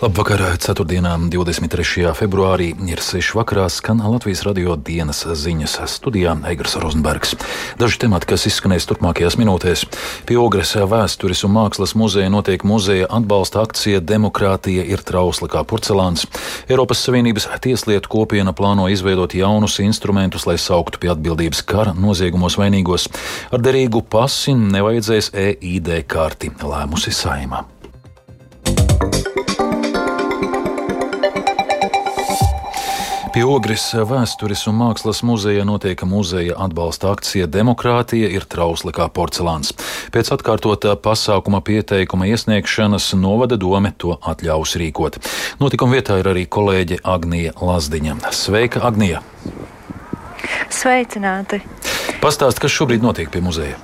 Labvakar, 4. 23. februārī ir 6. vakarā skan Latvijas radio dienas ziņas studijā Eigars Rozenbergs. Daži temati, kas izskanēs turpmākajās minūtēs. Pie Ogres vēstures un mākslas muzeja notiek muzeja atbalsta akcija Demokrātija ir trausla kā porcelāns. Eiropas Savienības tieslietu kopiena plāno izveidot jaunus instrumentus, lai sauktu pie atbildības kara noziegumos vainīgos. Ar derīgu pasi nevajadzēs EID karti, lēmusi saima. Pie Ogres vēstures un mākslas muzeja notiek muzeja atbalsta akcija Demokrātija ir trausla kā porcelāns. Pēc atkārtotā pasākuma pieteikuma iesniegšanas novada dome to atļaus rīkot. Notikuma vietā ir arī kolēģe Agnija Lazdiņa. Sveika, Agnija! Sveicināti! Pastāst, kas šobrīd notiek pie muzeja?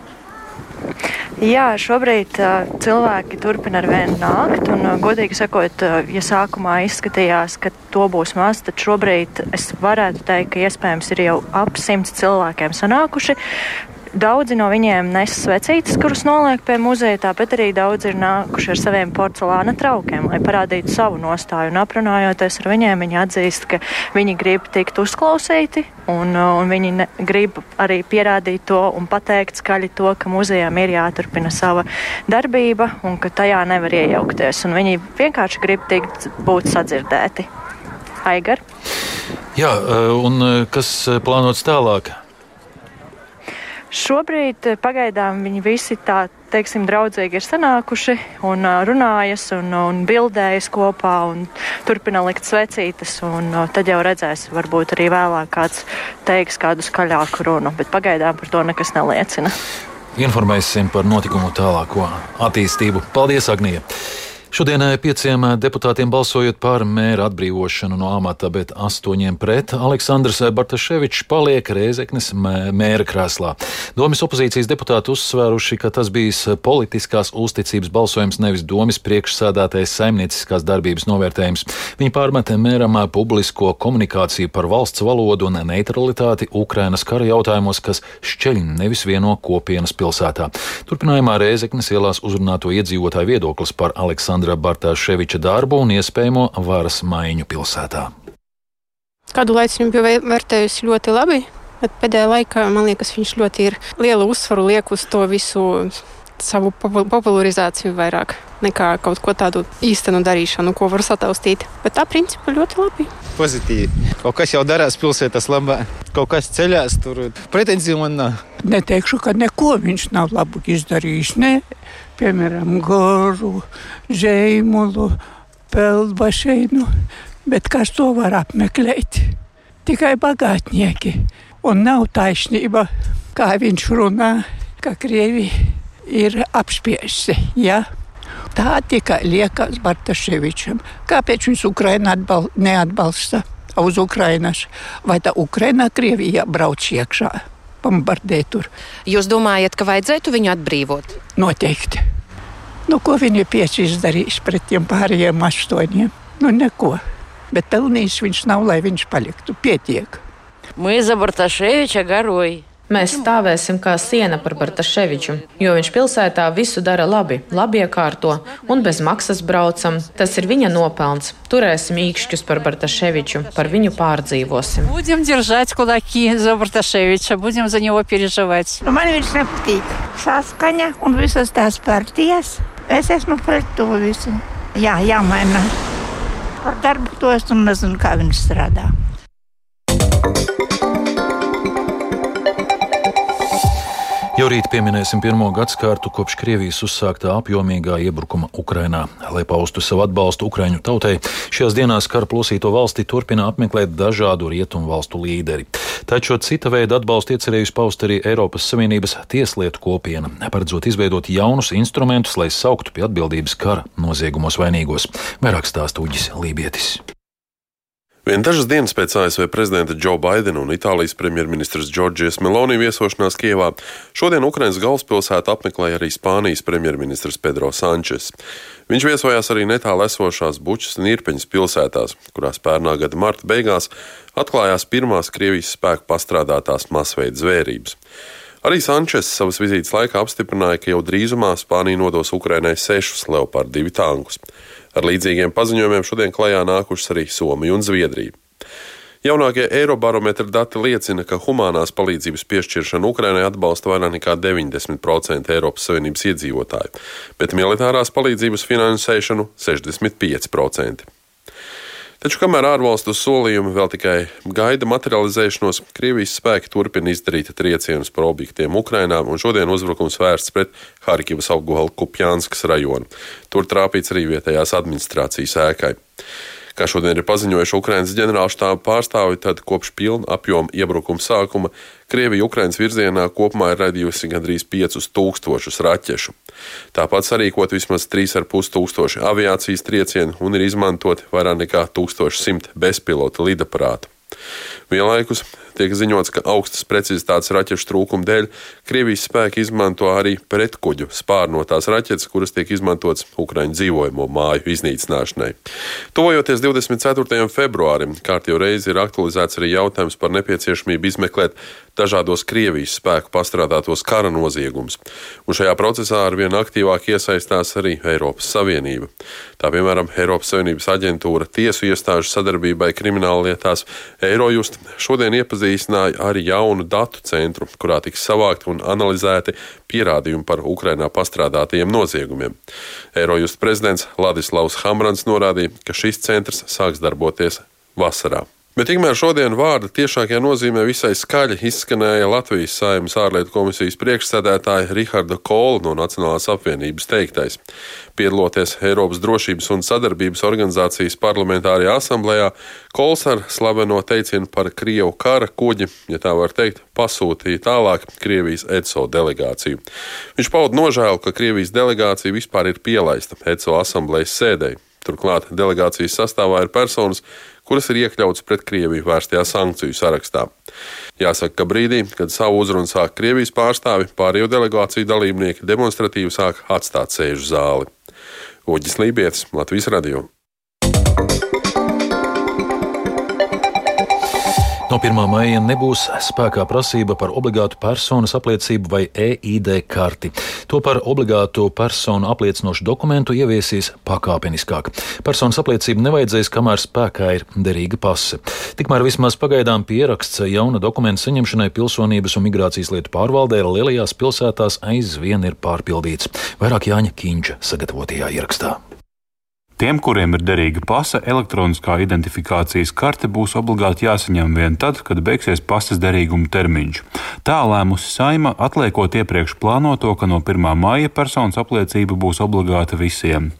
Jā, šobrīd uh, cilvēki turpina ar vienu nākt, un, uh, godīgi sakot, uh, ja sākumā izskatījās, ka to būs maz, tad šobrīd es varētu teikt, ka iespējams ir jau ap simts cilvēkiem sanākuši. Daudzi no viņiem nes svecītes, kuras noliek pie muzeja, tāpat arī daudzi ir nākuši ar saviem porcelāna traukiem, lai parādītu savu nostāju. Un aprunājoties ar viņiem, viņi atzīst, ka viņi grib tikt uzklausīti, un, un viņi ne, grib arī pierādīt to un pateikt skaļi to, ka muzejām ir jāturpina sava darbība un ka tajā nevar iejaukties. Un viņi vienkārši grib tikt būt sadzirdēti. Aigar. Jā, un kas plānots tālāk? Šobrīd pagaidām viņi visi tā, teiksim, draudzīgi ir sanākuši un uh, runājas un, un bildējas kopā un turpina likt svecītes. Un, uh, tad jau redzēs, varbūt arī vēlāk kāds teiks kādu skaļāku runu, bet pagaidām par to nekas neliecina. Informēsim par notikumu tālāko attīstību. Paldies, Agnija! Šodien pieciem deputātiem balsojot par mēra atbrīvošanu no amata, bet astoņiem pret Aleksandrs Bartaševičs paliek Rēzeknes mēra krēslā. Domas opozīcijas deputāti uzsvēruši, ka tas bijis politiskās uzticības balsojums, nevis domas priekšsādātais saimnieciskās darbības novērtējums. Viņi pārmetē mēram publisko komunikāciju par valsts valodu un neutralitāti Ukrainas kara jautājumos, kas šķeļ nevis vieno kopienas pilsētā. Turpinājumā Rēzeknes ielās uzrunāto iedzīvotāju viedoklis par Aleksandru Aleksandra Bartāševiča darbu un iespējamo varas maiņu pilsētā. Kādu laiku viņu bija vērtējusi ļoti labi, bet pēdējā laikā man liekas, viņš ļoti ir lielu uzsvaru liek uz to visu savu popularizāciju vairāk nekā kaut ko tādu īstenu darīšanu, ko var sataustīt. Bet tā principā ļoti labi. Pozitīvi. Kaut kas jau darās pilsētas labā, kaut kas ceļās, tur pretenziju man nav. Neteikšu, ka neko viņš nav labu izdarījis. Ne? piemēram, goru, žēmulu, peldbašeinu, bet kas to var apmeklēt? Tikai bagātnieki. Un nav taisnība, kā viņš runā, ka Krievi ir apspiesti. Ja? Tā tikai liekas Bartaševičam. Kāpēc viņš Ukraiņu atbal neatbalsta uz Ukrainas? Vai tā Ukraina Krievijā brauc iekšā? bombardē tur. Jūs domājat, ka vajadzētu viņu atbrīvot? Noteikti. Nu, ko viņi ir pieci izdarījis pret tiem pārējiem astoņiem? Nu, neko. Bet pelnījis viņš nav, lai viņš paliktu. Pietiek. Мы за Барташевича горой. Mēs stāvēsim kā siena par Bartaševiču, jo viņš pilsētā visu dara labi, labi iekārto un bez maksas braucam. Tas ir viņa nopelns. Turēsim īkšķus par Bartaševiču, par viņu pārdzīvosim. Будем держать кулаки за Bartaševiča, будем за него переживать. Nu, man viņš nepatīk. Saskaņa un visas tās partijas. Es esmu pret to visu. Jā, jāmaina. Par darbu to es nezinu, kā viņš strādā. Jau rīt pieminēsim pirmo gadsimtu kopš Krievijas uzsāktā apjomīgā iebrukuma Ukrainā. Lai paustu savu atbalstu Ukraiņu tautai, šajās dienās kara plosīto valsti turpina apmeklēt dažādu rietumu valstu līderi. Taču cita veida atbalstu iecerējusi paust arī Eiropas Savienības tieslietu kopiena, paredzot izveidot jaunus instrumentus, lai sauktu pie atbildības kara noziegumos vainīgos. Vairāk stāsta Uģis Lībietis. Vien dažas dienas pēc ASV prezidenta Džo Baidena un Itālijas premjerministrs Džordžijas Meloni viesošanās Kievā, šodien Ukrainas galvaspilsētu apmeklēja arī Spānijas premjerministrs Pedro Sančes. Viņš viesojās arī netālu esošās Bučas un Irpeņas pilsētās, kurās pērnā gada marta beigās atklājās pirmās Krievijas spēku pastrādātās masveida zvērības. Arī Sančes savas vizītes laikā apstiprināja, ka jau drīzumā Spānija nodos Ukrainai sešus Leopard 2 tankus. Ar līdzīgiem paziņojumiem šodien klajā nākušas arī Somija un Zviedrija. Jaunākie Eirobarometra dati liecina, ka humanās palīdzības piešķiršanu Ukrainai atbalsta vairāk nekā 90% Eiropas Savienības iedzīvotāju, bet militārās palīdzības finansēšanu 65%. Taču kamēr ārvalstu solījumi vēl tikai gaida materializēšanos, Krievijas spēki turpina izdarīt triecienus par objektiem Ukrainā, un šodien uzbrukums vērsts pret Harkivas apgabalu Kupjānskas rajonu. Tur trāpīts arī vietējās administrācijas ēkai. Kā šodien ir paziņojuši Ukraiņas ģenerālštāba pārstāvi, tad kopš pilna apjoma iebrukuma sākuma Krievija Ukraiņas virzienā kopumā ir radījusi gandrīz 5000 raķešu. Tāpat sarīkot vismaz 3,5 tūkstoši aviācijas triecienu un ir izmantoti vairāk nekā 1100 bezpilota lidaparātu. Vienlaikus tiek ziņots, ka augstas precizitātes raķešu trūkuma dēļ Krievijas spēki izmanto arī pretkuģu spārnotās raķetes, kuras tiek izmantotas Ukraiņu dzīvojamo māju iznīcināšanai. Tuvojoties 24. februārim, kārtīgi reizi ir aktualizēts arī jautājums par nepieciešamību izmeklēt dažādos Krievijas spēku pastrādātos kara noziegumus, un šajā procesā arvien aktīvāk iesaistās arī Eiropas Savienība. Tā piemēram, Eiropas Savienības aģentūra tiesu iestāžu sadarbībai krimināllietās Eirojust šodien iepazīstināja ar jaunu datu centru, kurā tiks savākti un analizēti pierādījumi par Ukrainā pastrādātajiem noziegumiem. Eirojust prezidents Ladislavs Hamrans norādīja, ka šis centrs sāks darboties vasarā. Bet tikmēr šodien vārda tiešākajā nozīmē visai skaļi izskanēja Latvijas Saimnes ārlietu komisijas priekšsēdētāja Riharda Kola no Nacionālās apvienības teiktais. Piedaloties Eiropas drošības un sadarbības organizācijas parlamentārajā asamblējā, Kols ar slaveno teicienu par Krievu kara kuģi, ja tā var teikt, pasūtīja tālāk Krievijas ECO delegāciju. Viņš pauda nožēlu, ka Krievijas delegācija vispār ir pielaista ECO asamblējas sēdēji. Turklāt delegācijas sastāvā ir personas, kuras ir iekļautas pret Krieviju vērstajā sankciju sarakstā. Jāsaka, ka brīdī, kad savu uzrunu sāk Krievijas pārstāvi, pārējo delegāciju dalībnieki demonstratīvi sāk atstāt sēžu zāli. Uģis Lībijams, Latvijas Radio. No 1. maija nebūs spēkā prasība par obligātu personas apliecību vai EID karti. To par obligātu personu apliecinošu dokumentu ieviesīs pakāpeniskāk. Personas apliecību nevajadzēs, kamēr spēkā ir derīga pase. Tikmēr vismaz pagaidām pieraksts jauna dokumenta saņemšanai pilsonības un migrācijas lietu pārvaldē lielajās pilsētās aizvien ir pārpildīts. Vairāk Jāņa Kīņša sagatavotajā ierakstā. Tiem, kuriem ir derīga pasa, elektroniskā identifikācijas karte būs obligāti jāsaņem vien tad, kad beigsies pasas derīguma termiņš. Tā lēmusi Saima, atliekot iepriekš plānoto, ka no 1. maija personas apliecība būs obligāta visiem.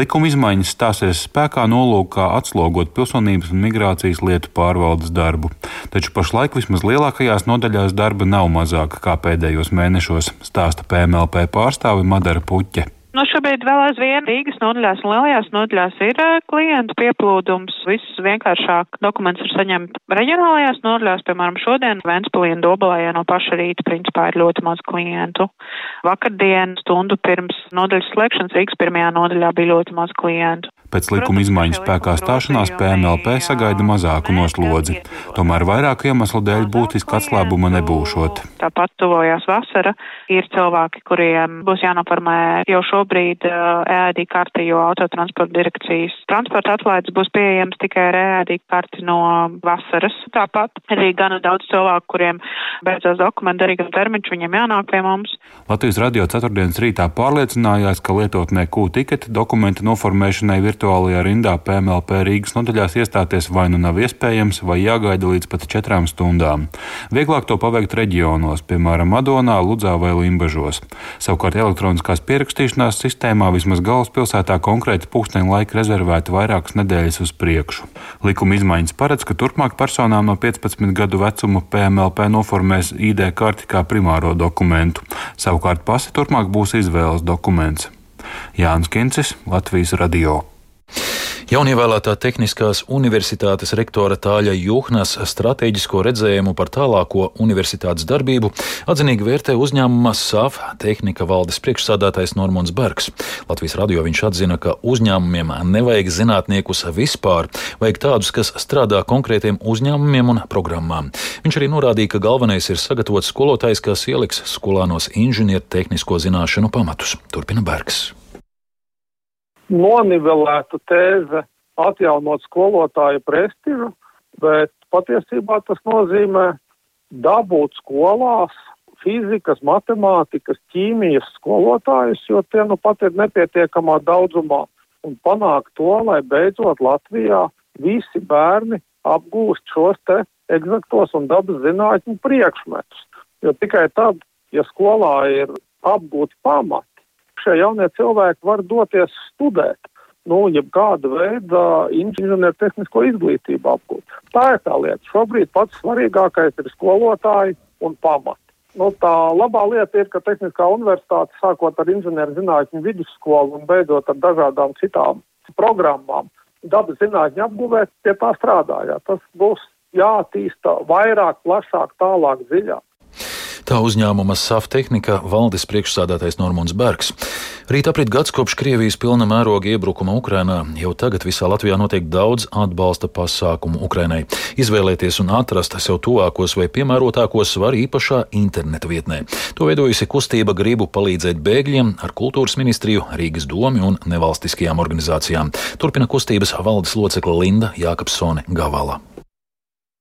Likuma izmaiņas stāsies spēkā nolūkā atslogot pilsonības un migrācijas lietu pārvaldes darbu. Taču pašlaik vismaz lielākajās nodaļās darba nav mazāka kā pēdējos mēnešos, stāsta PMLP pārstāve Madara Puķe. Nu, šobrīd vēl aizvien Rīgas nodaļās un lielajās nodaļās ir klientu pieplūdums. Viss vienkāršāk dokuments ir saņemt reģionālajās nodaļās, piemēram, šodien Ventspilī un Dobalējā no paša rīta principā ir ļoti maz klientu. Vakardien stundu pirms nodaļas slēgšanas Rīgas pirmajā nodaļā bija ļoti maz klientu. Pēc likuma izmaiņu spēkā stāšanās PMLP sagaida mazāku noslodzi. Tomēr vairāku iemeslu dēļ būtiski atslābuma nebūšot. Tāpat tuvojās vasara. Ir cilvēki, kuriem būs jānoformē jau šobrīd EAD karti, jo autotransporta direkcijas transporta atlaides būs pieejams tikai ar EAD karti no vasaras. Tāpat arī gana daudz cilvēku, kuriem beidzās dokumentu derīgam termiņš, viņiem jānāk pie mums. Latvijas radio ceturtdienas rītā pārliecinājās, ka lietotnē Q-tiketi dokumentu noformēšanai virtuālajā rindā PMLP Rīgas nodaļās iestāties vai nu nav iespējams, vai jāgaida līdz pat četrām stundām. Vieglāk to paveikt reģionos, piemēram, Madonā, Ludzā vai Limbažos. Savukārt elektroniskās pierakstīšanās sistēmā vismaz galvaspilsētā konkrēti pūksteni laika rezervēti vairākas nedēļas uz priekšu. Likuma izmaiņas paredz, ka turpmāk personām no 15 gadu vecuma PMLP noformēs ID karti kā primāro dokumentu. Savukārt pasi turpmāk būs izvēles dokuments. Jānis Kincis, Latvijas Radio. Jaunievēlētā Tehniskās universitātes rektora Tāļa Juhnas strateģisko redzējumu par tālāko universitātes darbību atzinīgi vērtē uzņēmuma SAF tehnika valdes priekšsādātais Normons Bergs. Latvijas radio viņš atzina, ka uzņēmumiem nevajag zinātniekus vispār, vajag tādus, kas strādā konkrētiem uzņēmumiem un programmām. Viņš arī norādīja, ka galvenais ir sagatavot skolotājs, kas ieliks skolānos inženieru tehnisko zināšanu pamatus. Turpina Bergs nonivelētu tēze atjaunot skolotāju prestižu, bet patiesībā tas nozīmē dabūt skolās fizikas, matemātikas, ķīmijas skolotājus, jo tie nu pat ir nepietiekamā daudzumā, un panākt to, lai beidzot Latvijā visi bērni apgūst šos te egzaktos un dabas zinātņu priekšmetus. Jo tikai tad, ja skolā ir apgūti pamati, šie jaunie cilvēki var doties studēt. Nu, ja kāda veida inženieru tehnisko izglītību apgūt. Tā ir tā lieta. Šobrīd pats svarīgākais ir skolotāji un pamati. Nu, tā labā lieta ir, ka Tehniskā universitāte, sākot ar inženieru zinātņu vidusskolu un beidzot ar dažādām citām programmām, dabas zinātņu apguvē pie tā strādājāt. Tas būs jātīsta vairāk, plašāk, tālāk, dziļāk. Tā uzņēmuma SAF tehnika valdes priekšsādātais Normons Bergs. Rīt aprit gads kopš Krievijas pilna mēroga iebrukuma Ukrainā. Jau tagad visā Latvijā notiek daudz atbalsta pasākumu Ukrainai. Izvēlēties un atrast sev tuvākos vai piemērotākos var īpašā interneta vietnē. To veidojusi kustība gribu palīdzēt bēgļiem ar kultūras ministriju, Rīgas domu un nevalstiskajām organizācijām. Turpina kustības valdes locekla Linda Jākapsone Gavala.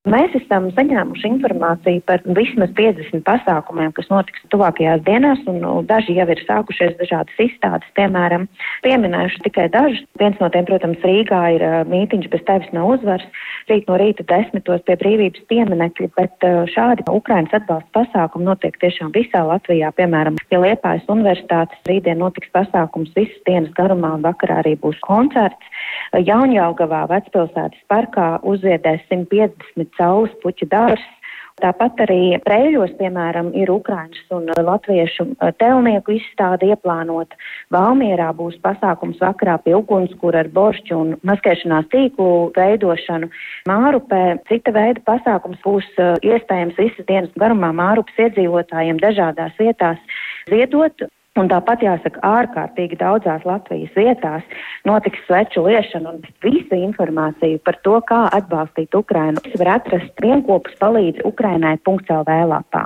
Mēs esam saņēmuši informāciju par vismaz 50 pasākumiem, kas notiks tuvākajās dienās, un nu, daži jau ir sākušies dažādas izstādes, piemēram, pieminējuši tikai dažus. Viens no tiem, protams, Rīgā ir mītiņš bez tevis nav uzvars, rīt no rīta desmitos pie brīvības pieminekļi, bet šādi Ukrainas atbalsta pasākumi notiek tiešām visā Latvijā, piemēram, pie Liepājas universitātes rītdien notiks pasākums visas dienas garumā un vakarā arī būs koncerts. Jaunjaugavā vecpilsētas parkā uzviedēs 150 saules puķu dārzs. Tāpat arī Prēļos, piemēram, ir Ukraiņas un latviešu telnieku izstāde ieplānota. Valmierā būs pasākums vakarā pie ugunskura ar boršķu un maskēšanās tīklu veidošanu. Mārupē cita veida pasākums būs iespējams visas dienas garumā Mārupas iedzīvotājiem dažādās vietās ziedot Un tāpat jāsaka, ārkārtīgi daudzās Latvijas vietās notiks sveču liešana un visa informācija par to, kā atbalstīt Ukrainu, var atrast vienkopus palīdz Ukrainai.lv lapā.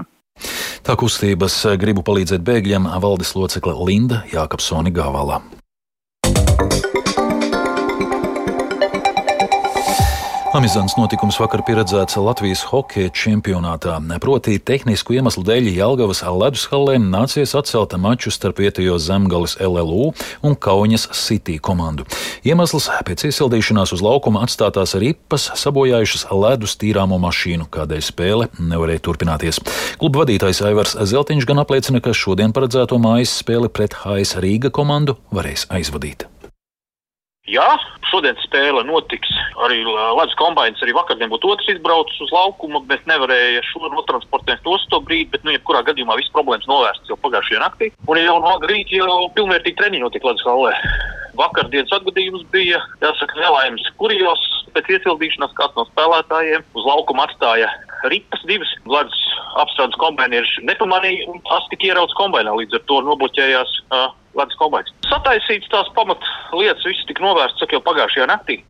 Tā kustības gribu palīdzēt bēgļiem valdes locekle Linda Jākapsoni Gāvalā. Amizants notikums vakar pieredzēts Latvijas hokeja čempionātā. Proti, tehnisku iemeslu dēļ Jelgavas ledus hallē nācies atcelt maču starp vietējo zemgales LLU un Kaunas City komandu. Iemesls pēc iesildīšanās uz laukuma atstātās ripas sabojājušas ledus tīrāmo mašīnu, kādēļ spēle nevarēja turpināties. Kluba vadītājs Aivars Zeltiņš gan apliecina, ka šodien paredzēto mājas spēli pret HS Rīga komandu varēs aizvadīt. Jā, šodien spēle notiks. Arī Latvijas kombinācijas arī vakardien būtu otrs izbraucis uz laukumu, bet nevarēja šo notransportēt tos to brīdi. Bet, nu, jebkurā gadījumā viss problēmas novērstas jau pagājušajā naktī. Un jau no rīta jau pilnvērtīgi treniņi notika Latvijas hallē. Vakardienas atgadījums bija, jāsaka, nelaimes kurijos. Pēc iesildīšanās kāds no spēlētājiem uz laukuma atstāja ripas divas. Latvijas apstrādes kombinācijas nepamanīja un tas tika ierauts kombinācijā. Līdz ar to nobloķējās uh, Latvijas kombinācijas. Sataisīts tās pamatlietas, viss tika novērsts jau pagājušajā naktī.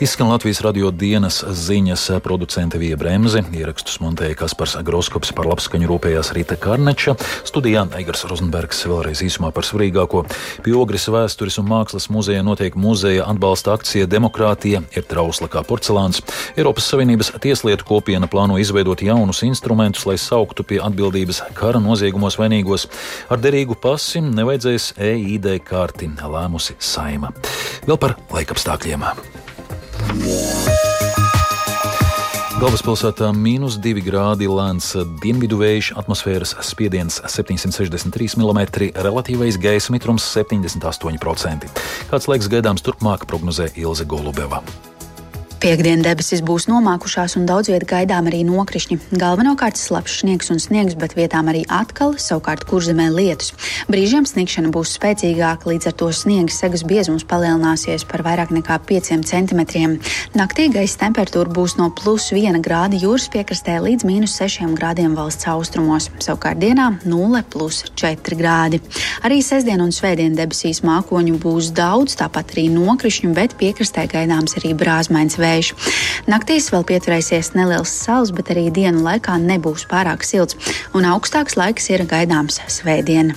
Izskan Latvijas radio dienas ziņas producente Vija Bremse, ierakstus montēja Kaspars Groskops par labskaņu rūpējās Rīta Karneča, studijā Eigars Rozenbergs vēlreiz īsumā par svarīgāko. Pie Ogres vēstures un mākslas muzeja notiek muzeja atbalsta akcija Demokrātija ir trausla kā porcelāns. Eiropas Savienības tieslietu kopiena plāno izveidot jaunus instrumentus, lai sauktu pie atbildības kara noziegumos vainīgos. Ar derīgu pasi nevajadzēs EID karti, lēmusi Saima. Vēl par laikapstākļiem. Galvaspilsētā mīnus 2 grādi lēns dienvidu vējš, atmosfēras spiediens 763 mm, relatīvais gaisa mitrums 78%. Kāds laiks gaidāms turpmāk prognozē Ilze Golubeva. Piektdien debesis būs nomākušās un daudz vietā gaidām arī nokrišņi. Galvenokārt slapjš sniegs un sniegs, bet vietām arī atkal, savukārt kurzemē lietus. Brīžiem sniegšana būs spēcīgāka, līdz ar to sniega segas biezums palielināsies par vairāk nekā 5 cm. Naktī gaisa temperatūra būs no plus 1 grāda jūras piekrastē līdz mīnus 6 grādiem valsts austrumos. Savukārt dienā 0 plus 4 grādi. Arī sestdien un svētdien debesīs mākoņu būs daudz, tāpat arī nokrišņu, bet piekrastē gaidāms arī brāzmains vējš. Naktīs vēl pieturēsies neliels sals, bet arī dienu laikā nebūs pārāk silts, un augstāks laiks ir gaidāms svētdien.